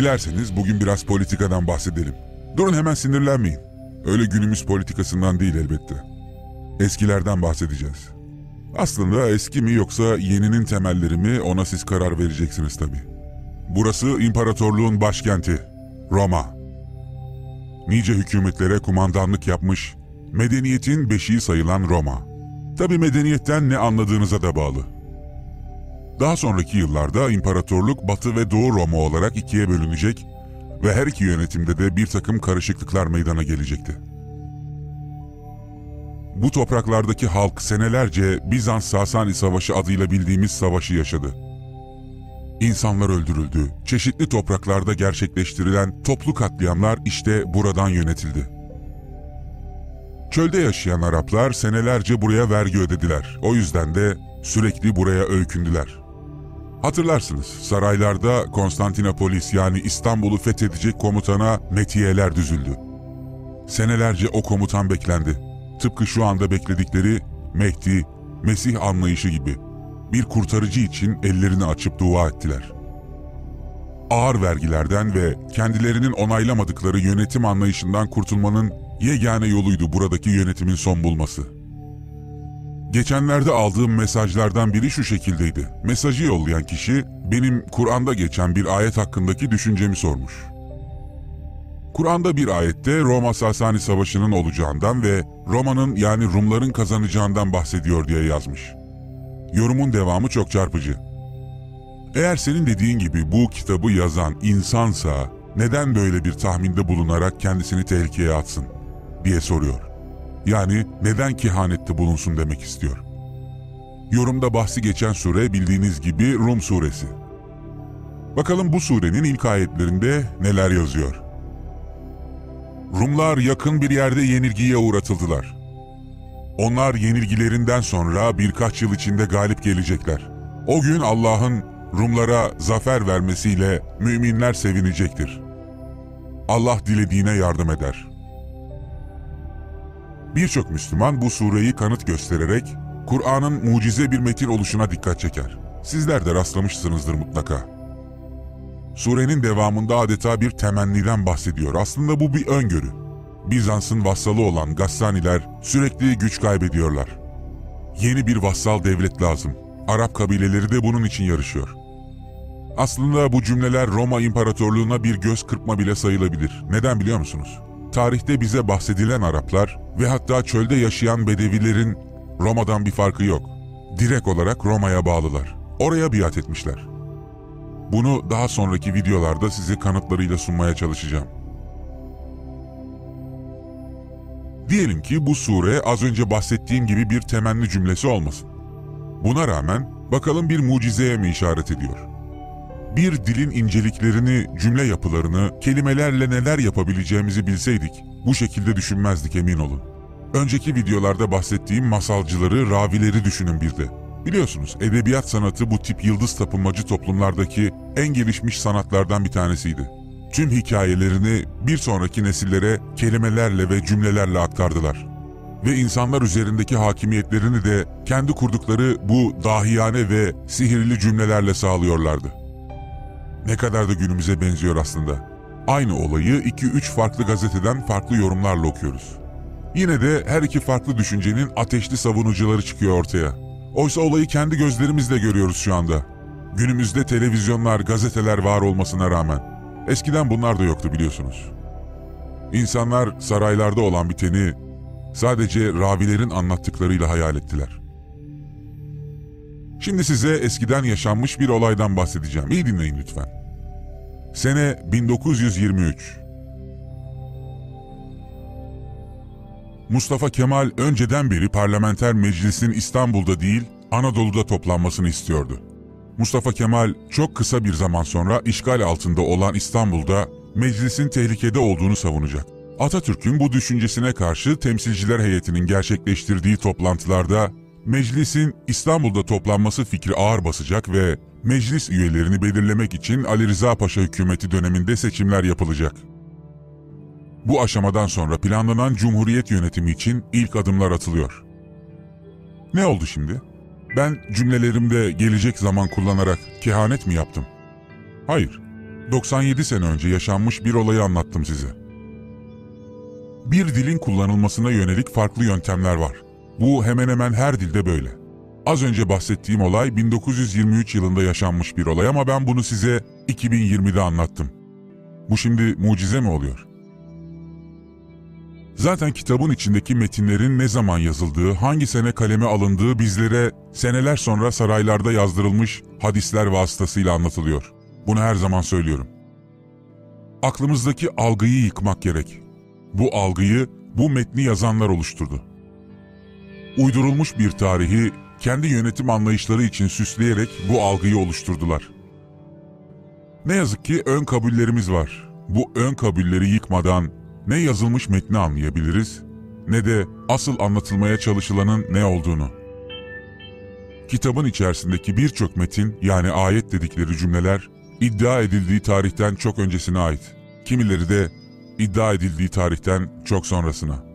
Dilerseniz bugün biraz politikadan bahsedelim. Durun hemen sinirlenmeyin. Öyle günümüz politikasından değil elbette. Eskilerden bahsedeceğiz. Aslında eski mi yoksa yeninin temelleri mi ona siz karar vereceksiniz tabii. Burası imparatorluğun başkenti, Roma. Nice hükümetlere kumandanlık yapmış, medeniyetin beşiği sayılan Roma. Tabii medeniyetten ne anladığınıza da bağlı. Daha sonraki yıllarda imparatorluk Batı ve Doğu Roma olarak ikiye bölünecek ve her iki yönetimde de bir takım karışıklıklar meydana gelecekti. Bu topraklardaki halk senelerce Bizans-Sasani Savaşı adıyla bildiğimiz savaşı yaşadı. İnsanlar öldürüldü, çeşitli topraklarda gerçekleştirilen toplu katliamlar işte buradan yönetildi. Çölde yaşayan Araplar senelerce buraya vergi ödediler. O yüzden de sürekli buraya öykündüler. Hatırlarsınız saraylarda Konstantinopolis yani İstanbul'u fethedecek komutana metiyeler düzüldü. Senelerce o komutan beklendi. Tıpkı şu anda bekledikleri Mehdi, Mesih anlayışı gibi. Bir kurtarıcı için ellerini açıp dua ettiler. Ağır vergilerden ve kendilerinin onaylamadıkları yönetim anlayışından kurtulmanın yegane yoluydu buradaki yönetimin son bulması.'' Geçenlerde aldığım mesajlardan biri şu şekildeydi. Mesajı yollayan kişi benim Kur'an'da geçen bir ayet hakkındaki düşüncemi sormuş. Kur'an'da bir ayette Roma Sasani Savaşı'nın olacağından ve Roma'nın yani Rumların kazanacağından bahsediyor diye yazmış. Yorumun devamı çok çarpıcı. Eğer senin dediğin gibi bu kitabı yazan insansa neden böyle bir tahminde bulunarak kendisini tehlikeye atsın diye soruyor. Yani neden kehanette bulunsun demek istiyor. Yorumda bahsi geçen sure bildiğiniz gibi Rum suresi. Bakalım bu surenin ilk ayetlerinde neler yazıyor. Rumlar yakın bir yerde yenilgiye uğratıldılar. Onlar yenilgilerinden sonra birkaç yıl içinde galip gelecekler. O gün Allah'ın Rumlara zafer vermesiyle müminler sevinecektir. Allah dilediğine yardım eder.'' Birçok Müslüman bu sureyi kanıt göstererek Kur'an'ın mucize bir metin oluşuna dikkat çeker. Sizler de rastlamışsınızdır mutlaka. Surenin devamında adeta bir temenniden bahsediyor. Aslında bu bir öngörü. Bizans'ın vassalı olan Gassaniler sürekli güç kaybediyorlar. Yeni bir vassal devlet lazım. Arap kabileleri de bunun için yarışıyor. Aslında bu cümleler Roma İmparatorluğu'na bir göz kırpma bile sayılabilir. Neden biliyor musunuz? Tarihte bize bahsedilen Araplar ve hatta çölde yaşayan Bedevilerin Roma'dan bir farkı yok. Direkt olarak Roma'ya bağlılar. Oraya biat etmişler. Bunu daha sonraki videolarda size kanıtlarıyla sunmaya çalışacağım. Diyelim ki bu sure az önce bahsettiğim gibi bir temenni cümlesi olmasın. Buna rağmen bakalım bir mucizeye mi işaret ediyor? Bir dilin inceliklerini, cümle yapılarını, kelimelerle neler yapabileceğimizi bilseydik, bu şekilde düşünmezdik emin olun. Önceki videolarda bahsettiğim masalcıları, ravileri düşünün bir de. Biliyorsunuz edebiyat sanatı bu tip yıldız tapınmacı toplumlardaki en gelişmiş sanatlardan bir tanesiydi. Tüm hikayelerini bir sonraki nesillere kelimelerle ve cümlelerle aktardılar. Ve insanlar üzerindeki hakimiyetlerini de kendi kurdukları bu dahiyane ve sihirli cümlelerle sağlıyorlardı. Ne kadar da günümüze benziyor aslında. Aynı olayı 2-3 farklı gazeteden farklı yorumlarla okuyoruz. Yine de her iki farklı düşüncenin ateşli savunucuları çıkıyor ortaya. Oysa olayı kendi gözlerimizle görüyoruz şu anda. Günümüzde televizyonlar, gazeteler var olmasına rağmen. Eskiden bunlar da yoktu biliyorsunuz. İnsanlar saraylarda olan biteni sadece ravilerin anlattıklarıyla hayal ettiler. Şimdi size eskiden yaşanmış bir olaydan bahsedeceğim. İyi dinleyin lütfen. Sene 1923. Mustafa Kemal önceden beri parlamenter meclisin İstanbul'da değil Anadolu'da toplanmasını istiyordu. Mustafa Kemal çok kısa bir zaman sonra işgal altında olan İstanbul'da meclisin tehlikede olduğunu savunacak. Atatürk'ün bu düşüncesine karşı temsilciler heyetinin gerçekleştirdiği toplantılarda meclisin İstanbul'da toplanması fikri ağır basacak ve meclis üyelerini belirlemek için Ali Rıza Paşa hükümeti döneminde seçimler yapılacak. Bu aşamadan sonra planlanan Cumhuriyet yönetimi için ilk adımlar atılıyor. Ne oldu şimdi? Ben cümlelerimde gelecek zaman kullanarak kehanet mi yaptım? Hayır. 97 sene önce yaşanmış bir olayı anlattım size. Bir dilin kullanılmasına yönelik farklı yöntemler var. Bu hemen hemen her dilde böyle. Az önce bahsettiğim olay 1923 yılında yaşanmış bir olay ama ben bunu size 2020'de anlattım. Bu şimdi mucize mi oluyor? Zaten kitabın içindeki metinlerin ne zaman yazıldığı, hangi sene kaleme alındığı bizlere seneler sonra saraylarda yazdırılmış hadisler vasıtasıyla anlatılıyor. Bunu her zaman söylüyorum. Aklımızdaki algıyı yıkmak gerek. Bu algıyı bu metni yazanlar oluşturdu. Uydurulmuş bir tarihi kendi yönetim anlayışları için süsleyerek bu algıyı oluşturdular. Ne yazık ki ön kabullerimiz var. Bu ön kabulleri yıkmadan ne yazılmış metni anlayabiliriz ne de asıl anlatılmaya çalışılanın ne olduğunu. Kitabın içerisindeki birçok metin yani ayet dedikleri cümleler iddia edildiği tarihten çok öncesine ait. Kimileri de iddia edildiği tarihten çok sonrasına.